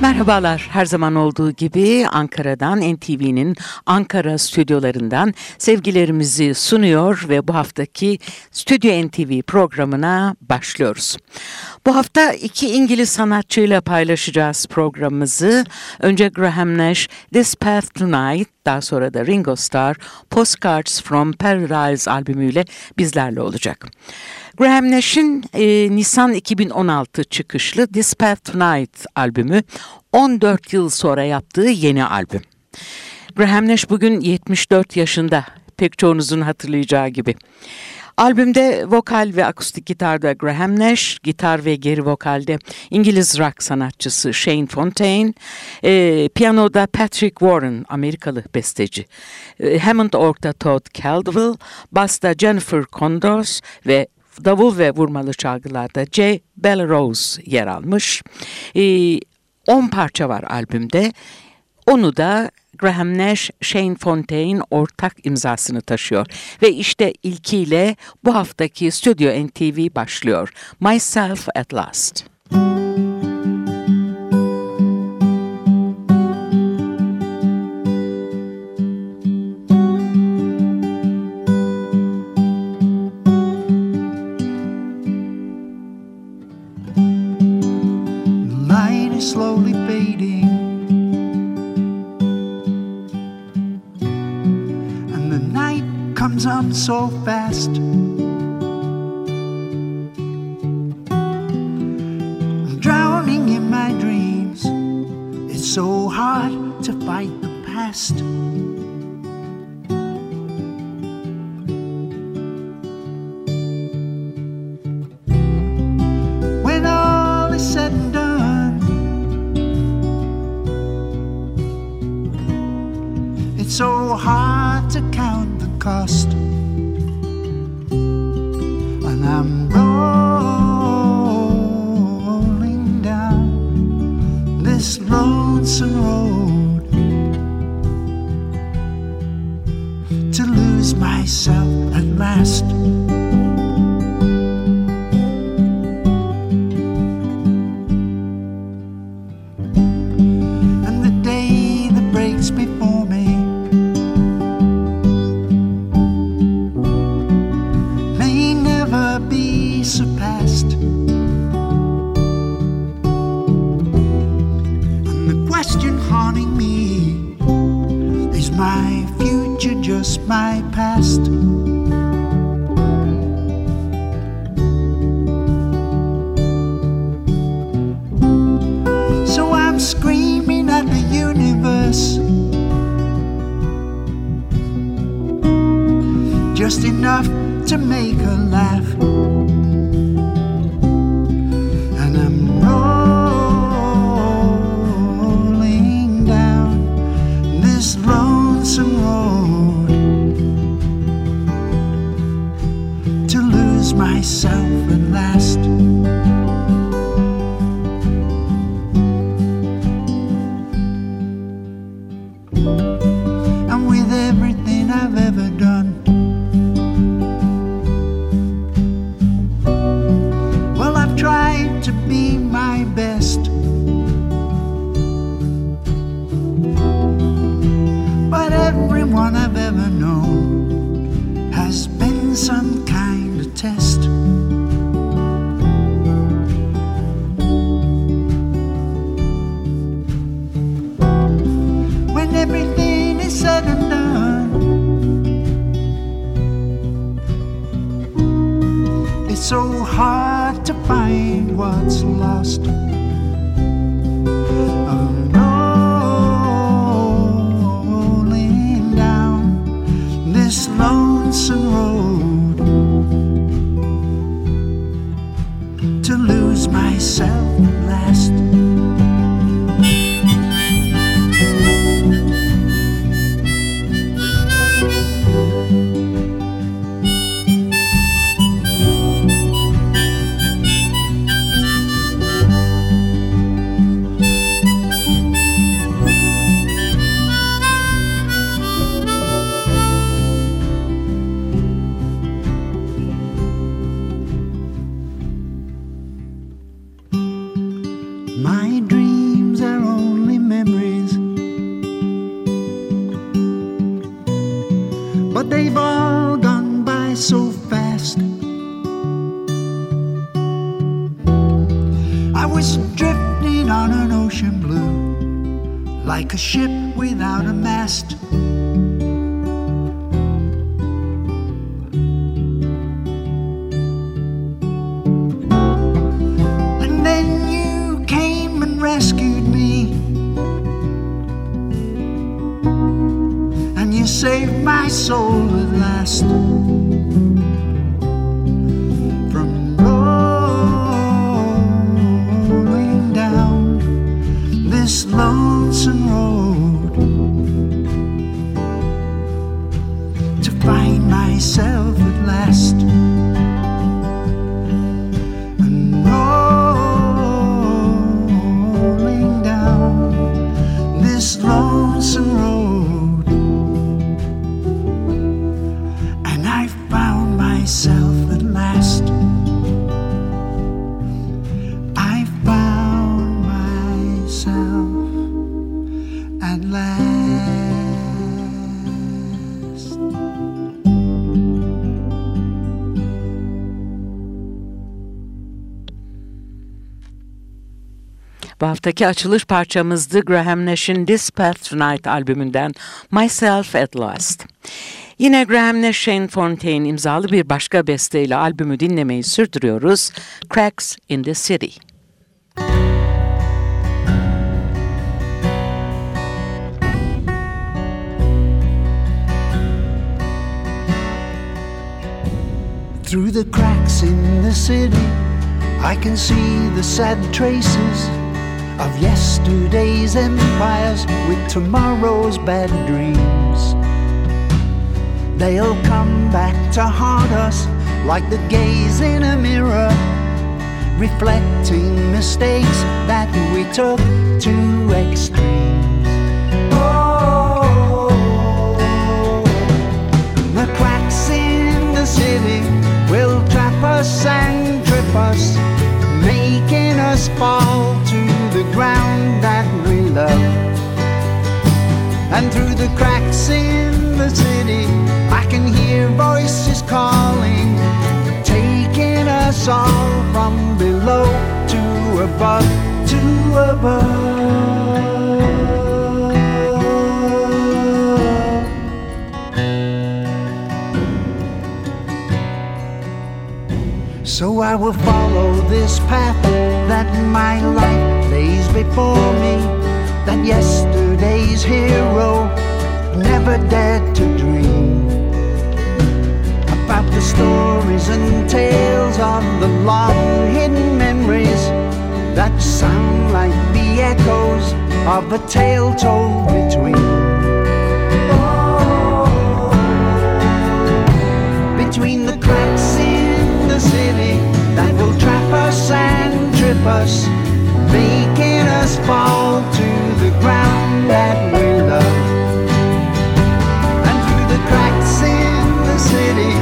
Merhabalar. Her zaman olduğu gibi Ankara'dan NTV'nin Ankara stüdyolarından sevgilerimizi sunuyor ve bu haftaki Stüdyo NTV programına başlıyoruz. Bu hafta iki İngiliz sanatçıyla paylaşacağız programımızı. Önce Graham Nash, This Path Tonight, daha sonra da Ringo Starr, Postcards from Paradise albümüyle bizlerle olacak. Graham Nash'in e, Nisan 2016 çıkışlı This Path Tonight albümü 14 yıl sonra yaptığı yeni albüm. Graham Nash bugün 74 yaşında pek çoğunuzun hatırlayacağı gibi. Albümde vokal ve akustik gitarda Graham Nash, gitar ve geri vokalde İngiliz rock sanatçısı Shane Fontaine, e, piyanoda Patrick Warren, Amerikalı besteci, e, Hammond orta Todd Caldwell, basta Jennifer Condos ve davul ve vurmalı çalgılarda J. Belrose yer almış. 10 e, parça var albümde. Onu da Graham Nash, Shane Fontaine ortak imzasını taşıyor. Ve işte ilkiyle bu haftaki Stüdyo NTV başlıyor. Myself at Last. Myself at last. Haftaki açılış parçamızdı Graham Nash'in This Path Tonight albümünden Myself at Last. Yine Graham Nash Shane Fontaine imzalı bir başka besteyle albümü dinlemeyi sürdürüyoruz. Cracks in the City. Through the cracks in the city, I can see the sad traces of yesterday's empires with tomorrow's bad dreams. They'll come back to haunt us like the gaze in a mirror, reflecting mistakes that we took to extremes. Oh, the cracks in the city will trap us and trip us, making us fall the ground that we love. And through the cracks in the city, I can hear voices calling, taking us all from below to above, to above. So I will follow this path that my life lays before me. That yesterday's hero never dared to dream about the stories and tales of the long hidden memories that sound like the echoes of a tale told between. between the cracks in the city that will trap us and trip us, making us fall to the ground that we love. And through the cracks in the city,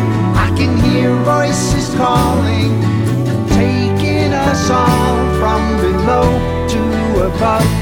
I can hear voices calling, taking us all from below to above.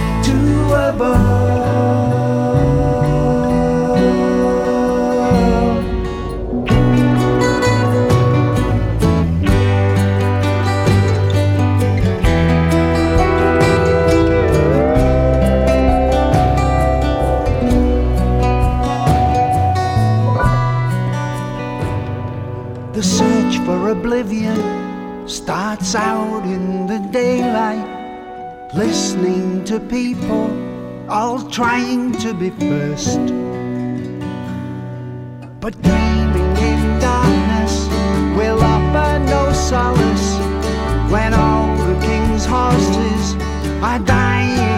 To people all trying to be first. But dreaming in darkness will offer no solace when all the king's horses are dying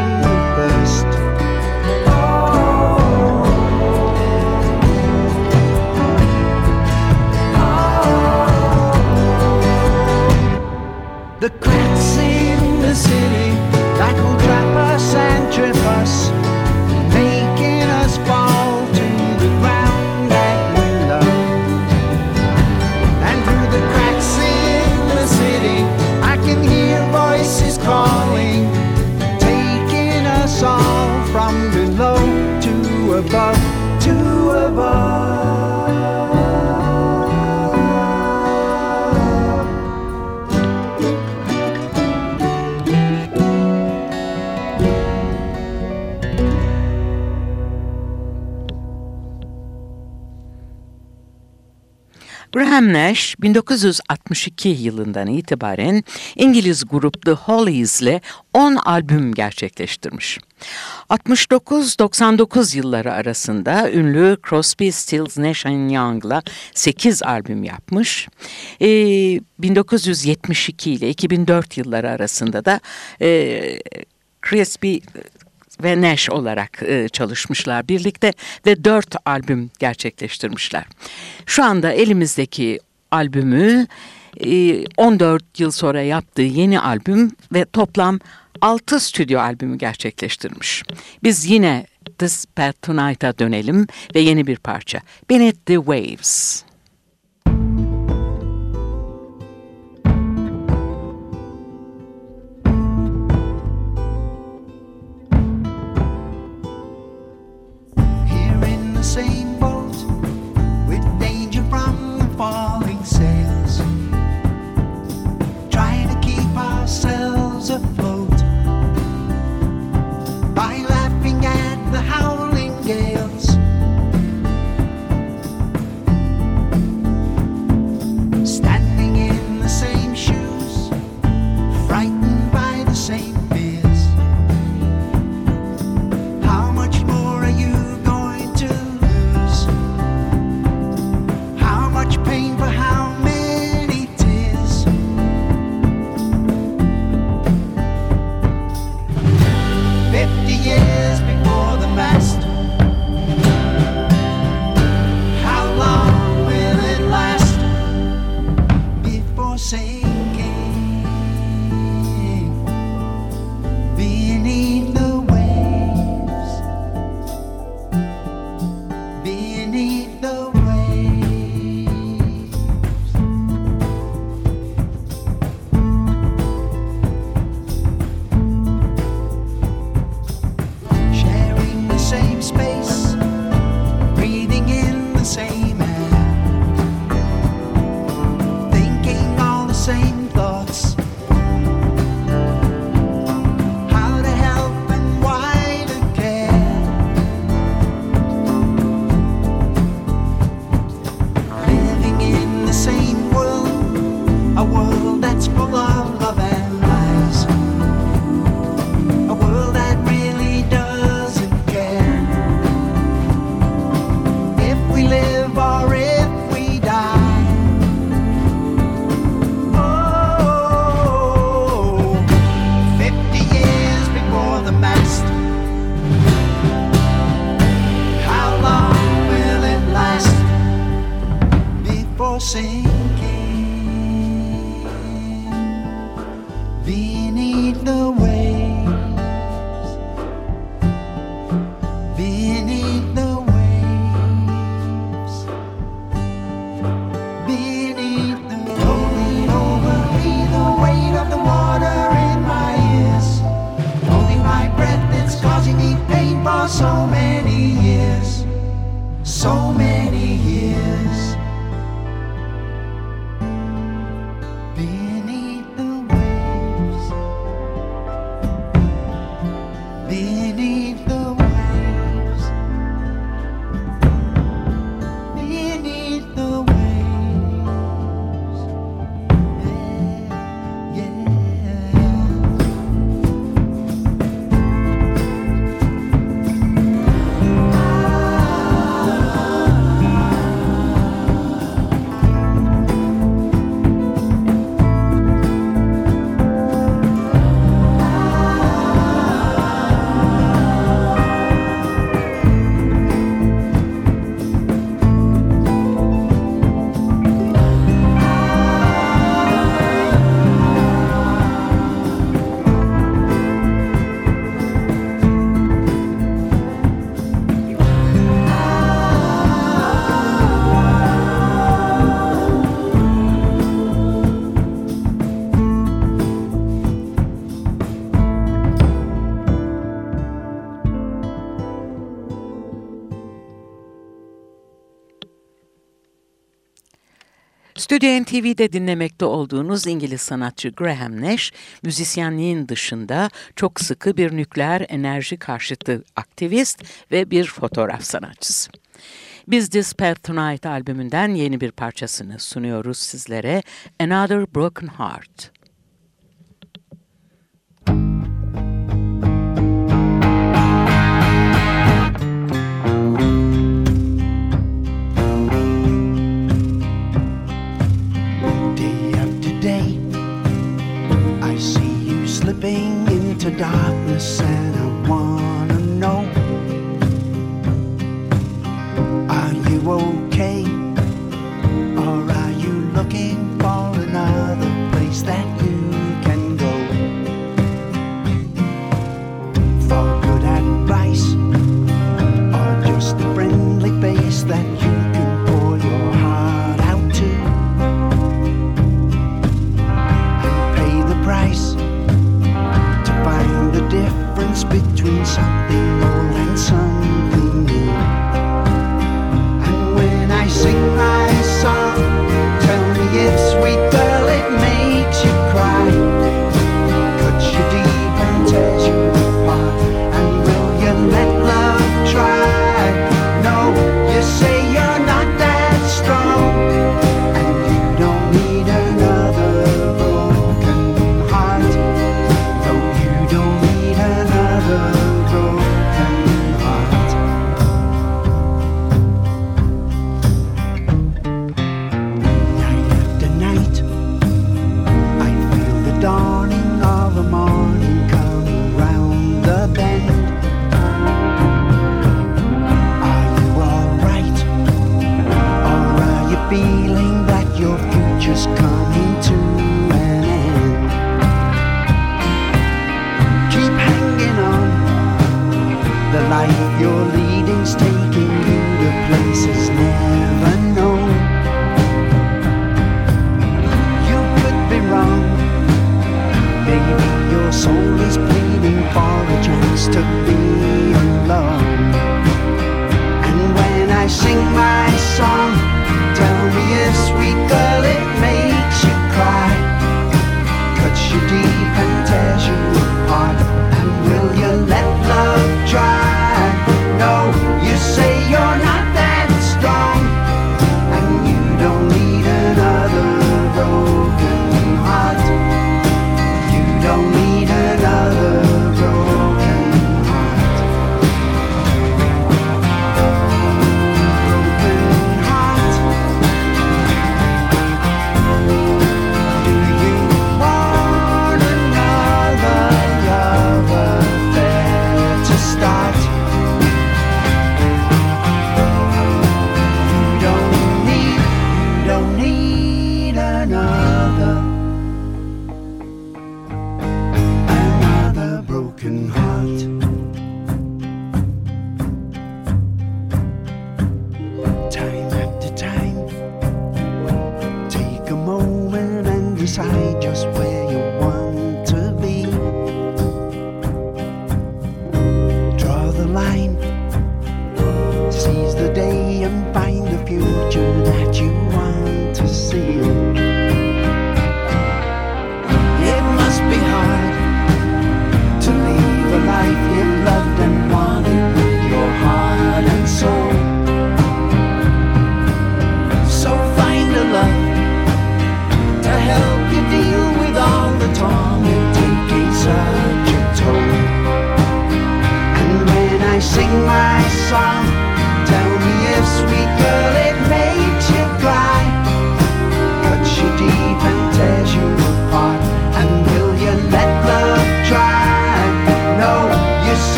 Graham Nash 1962 yılından itibaren İngiliz grup The Hollies ile 10 albüm gerçekleştirmiş. 69-99 yılları arasında ünlü Crosby, Stills, Nash Young'la 8 albüm yapmış. Ee, 1972 ile 2004 yılları arasında da e, Crosby ve Nash olarak e, çalışmışlar birlikte ve dört albüm gerçekleştirmişler. Şu anda elimizdeki albümü e, 14 yıl sonra yaptığı yeni albüm ve toplam 6 stüdyo albümü gerçekleştirmiş. Biz yine This Path Tonight'a dönelim ve yeni bir parça. Beneath the Waves. Stüdyo NTV'de dinlemekte olduğunuz İngiliz sanatçı Graham Nash, müzisyenliğin dışında çok sıkı bir nükleer enerji karşıtı aktivist ve bir fotoğraf sanatçısı. Biz This Path Tonight albümünden yeni bir parçasını sunuyoruz sizlere Another Broken Heart. the sand. Your leading's taking you to places never known. You could be wrong. Maybe your soul is pleading for a chance to be alone. And when I sing my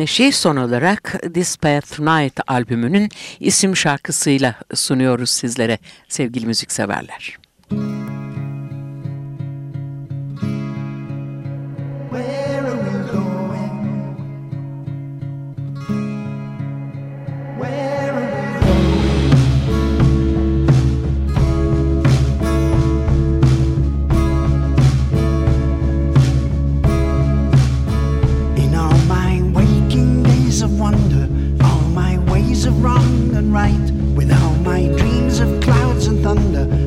Güneşi son olarak This Path Night albümünün isim şarkısıyla sunuyoruz sizlere sevgili müzikseverler. Müzik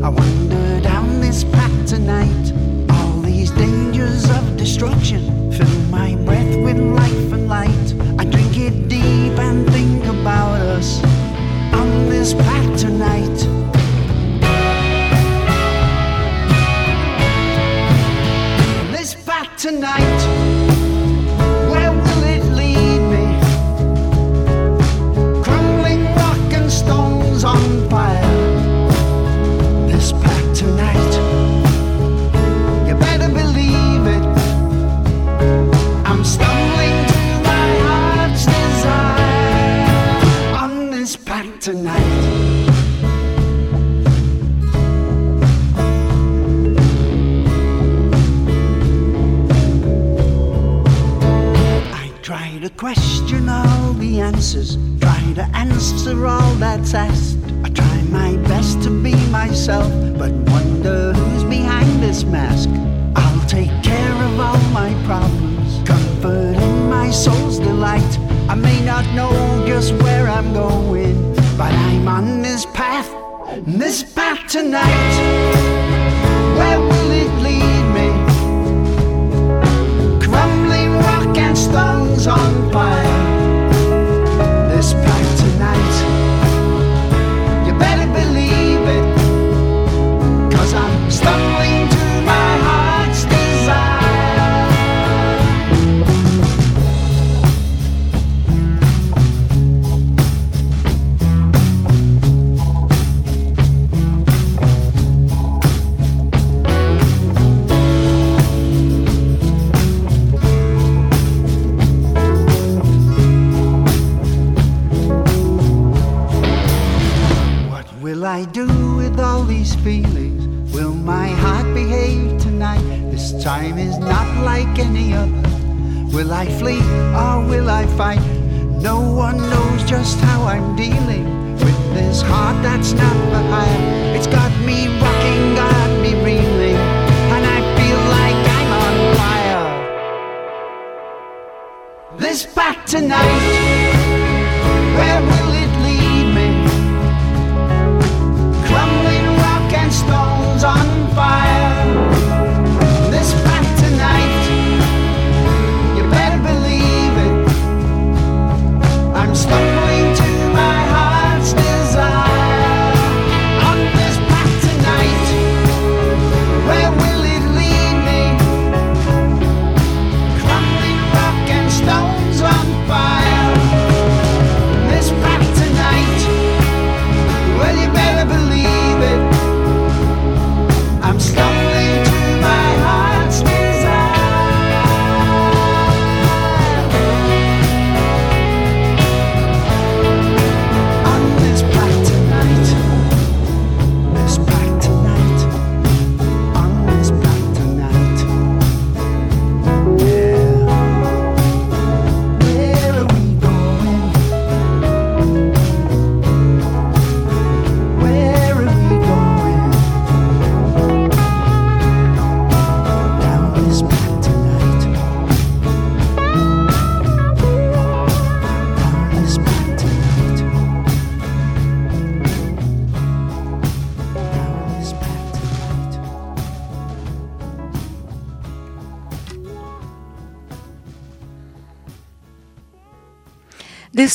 I want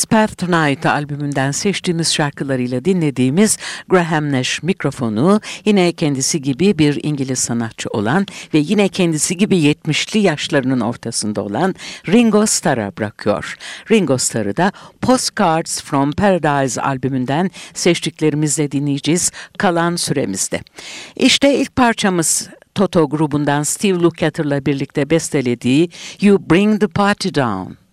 Path Tonight albümünden seçtiğimiz şarkılarıyla dinlediğimiz Graham Nash mikrofonu yine kendisi gibi bir İngiliz sanatçı olan ve yine kendisi gibi 70'li yaşlarının ortasında olan Ringo Starr'a bırakıyor. Ringo Starr'ı da Postcards from Paradise albümünden seçtiklerimizle dinleyeceğiz kalan süremizde. İşte ilk parçamız Toto grubundan Steve Lukather'la birlikte bestelediği You Bring the Party Down.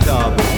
macabre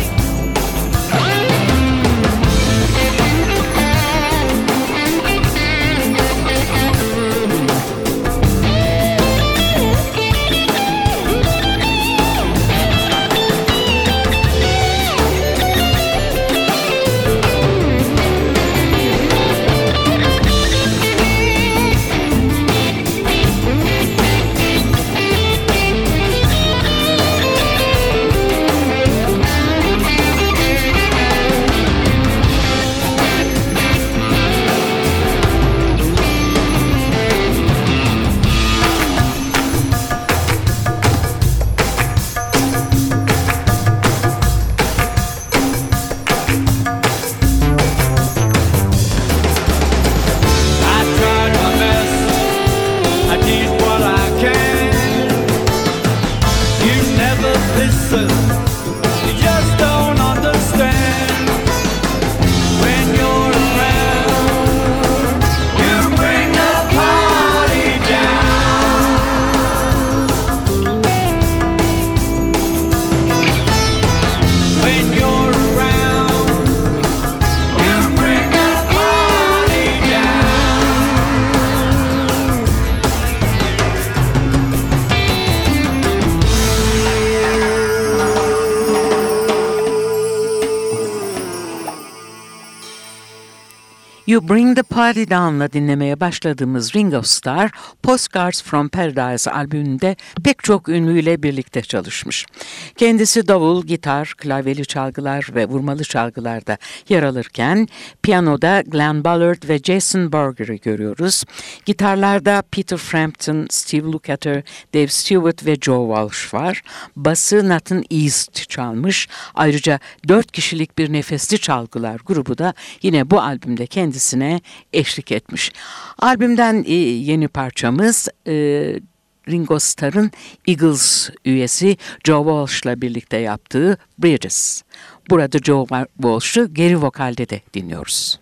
You Bring the Party Down'la dinlemeye başladığımız Ringo Starr, Postcards from Paradise albümünde pek çok ünlüyle birlikte çalışmış. Kendisi davul, gitar, klavyeli çalgılar ve vurmalı çalgılarda yer alırken piyanoda Glenn Ballard ve Jason Berger'ı görüyoruz. Gitarlarda Peter Frampton, Steve Lukather, Dave Stewart ve Joe Walsh var. Bası Nathan East çalmış. Ayrıca dört kişilik bir nefesli çalgılar grubu da yine bu albümde kendisi kendisine eşlik etmiş. Albümden e, yeni parçamız e, Ringo Starr'ın Eagles üyesi Joe Walsh'la birlikte yaptığı Bridges. Burada Joe Walsh'ı geri vokalde de dinliyoruz.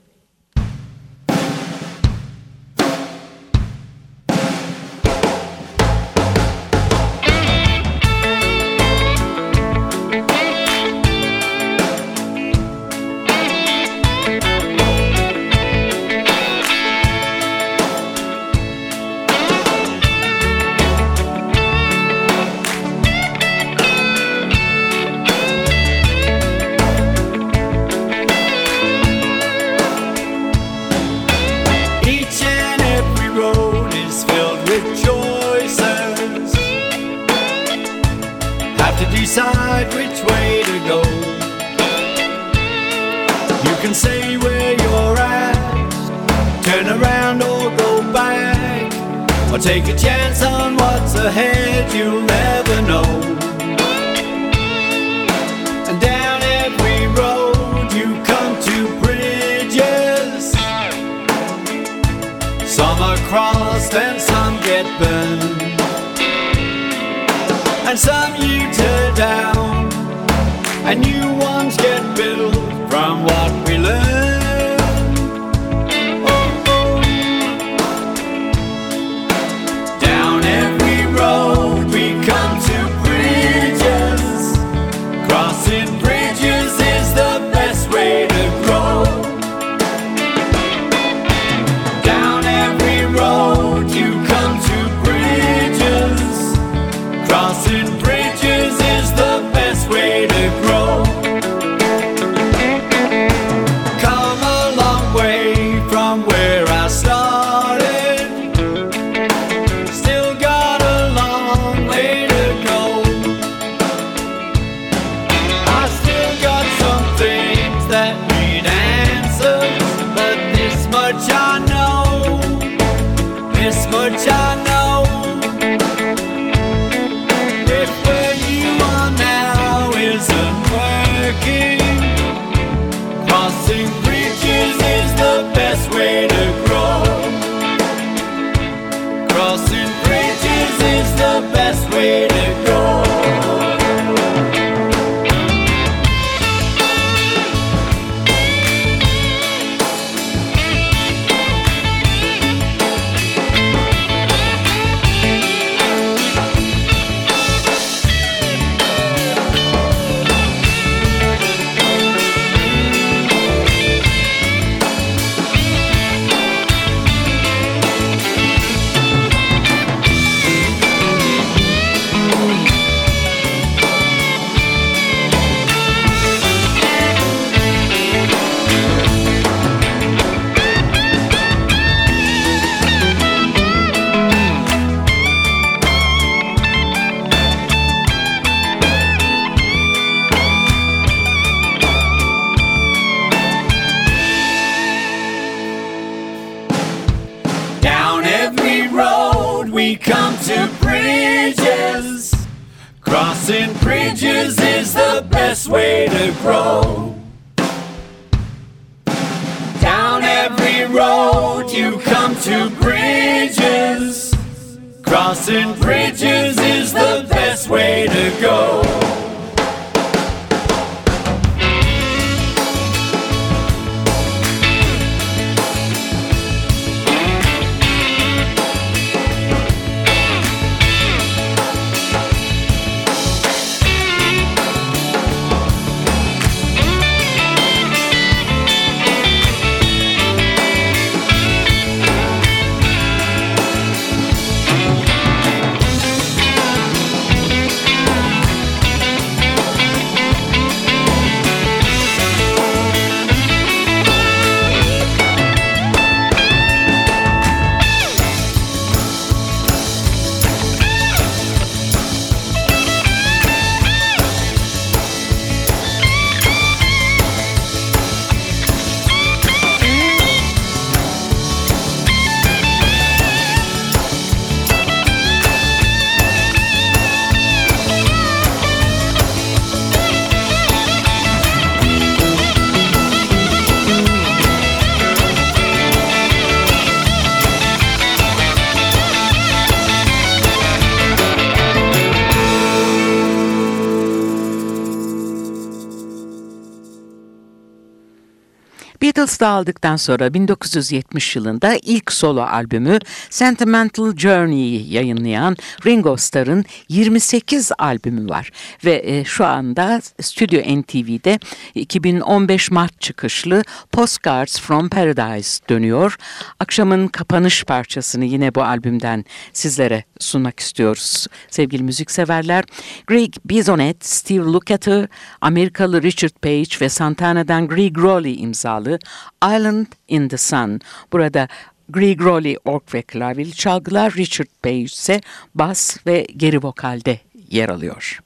Beatles dağıldıktan sonra 1970 yılında ilk solo albümü Sentimental Journey'i yayınlayan Ringo Starr'ın 28 albümü var. Ve e, şu anda Stüdyo NTV'de 2015 Mart çıkışlı Postcards from Paradise dönüyor. Akşamın kapanış parçasını yine bu albümden sizlere sunmak istiyoruz sevgili müzikseverler. Greg Bisonet, Steve Lukather, Amerikalı Richard Page ve Santana'dan Greg Rowley imzalı Island in the Sun. Burada Greg Rowley org ve klavyeli çalgılar, Richard Page ise bas ve geri vokalde yer alıyor.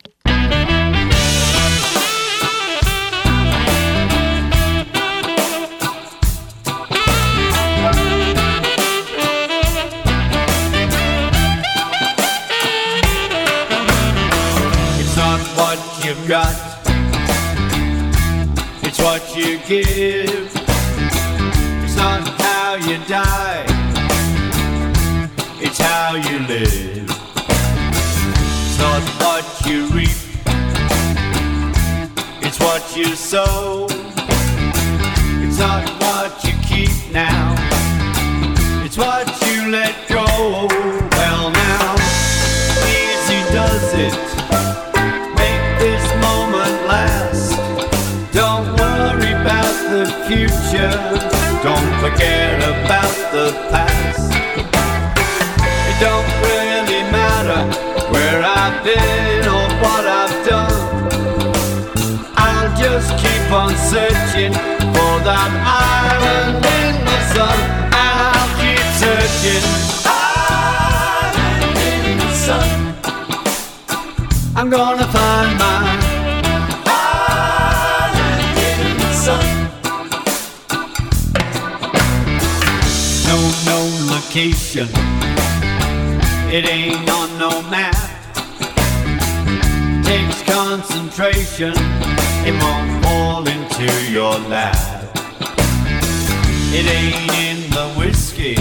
İt's what you give. You die, it's how you live. It's not what you reap, it's what you sow. It's not what you keep now, it's what you let go. The future. Don't forget about the past. It don't really matter where I've been or what I've done. I'll just keep on searching for that island in the sun. And I'll keep searching. Island in the sun. I'm gonna find my No It ain't on no map. Takes concentration. It won't fall into your lap. It ain't in the whiskey.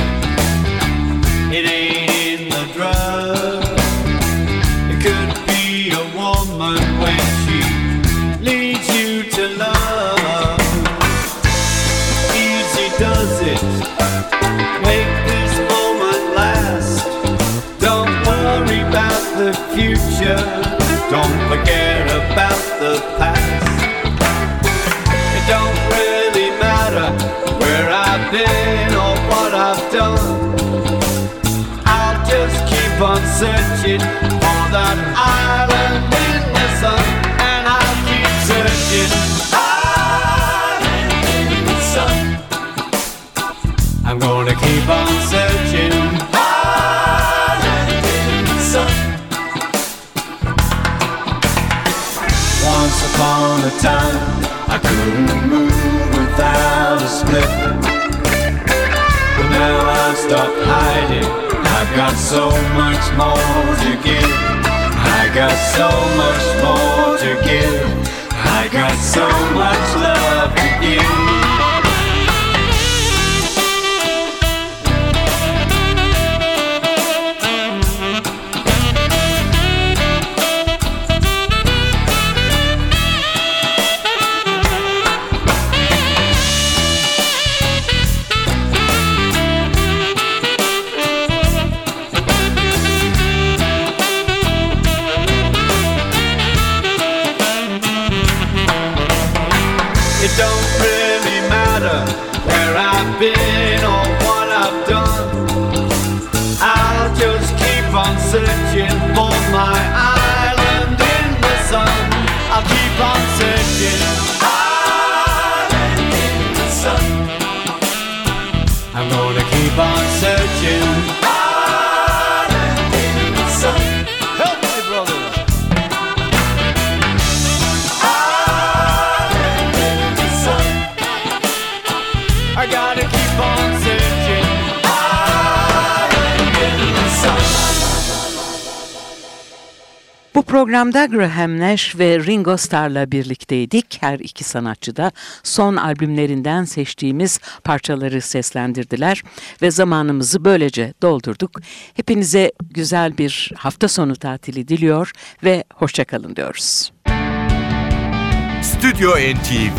That island in the sun, and I'll keep searching. Island in the sun. I'm gonna keep on searching. Island in the sun. Once upon a time, I couldn't move without a split. But now I've stopped hiding. I've got so much more to give. I got so much more to give. I got so much love to give. I've been programda Graham Nash ve Ringo Starr'la birlikteydik. Her iki sanatçı da son albümlerinden seçtiğimiz parçaları seslendirdiler ve zamanımızı böylece doldurduk. Hepinize güzel bir hafta sonu tatili diliyor ve hoşçakalın diyoruz. Stüdyo NTV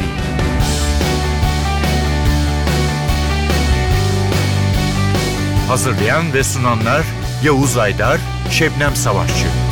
Hazırlayan ve sunanlar Yavuz Aydar, Şebnem Savaşçı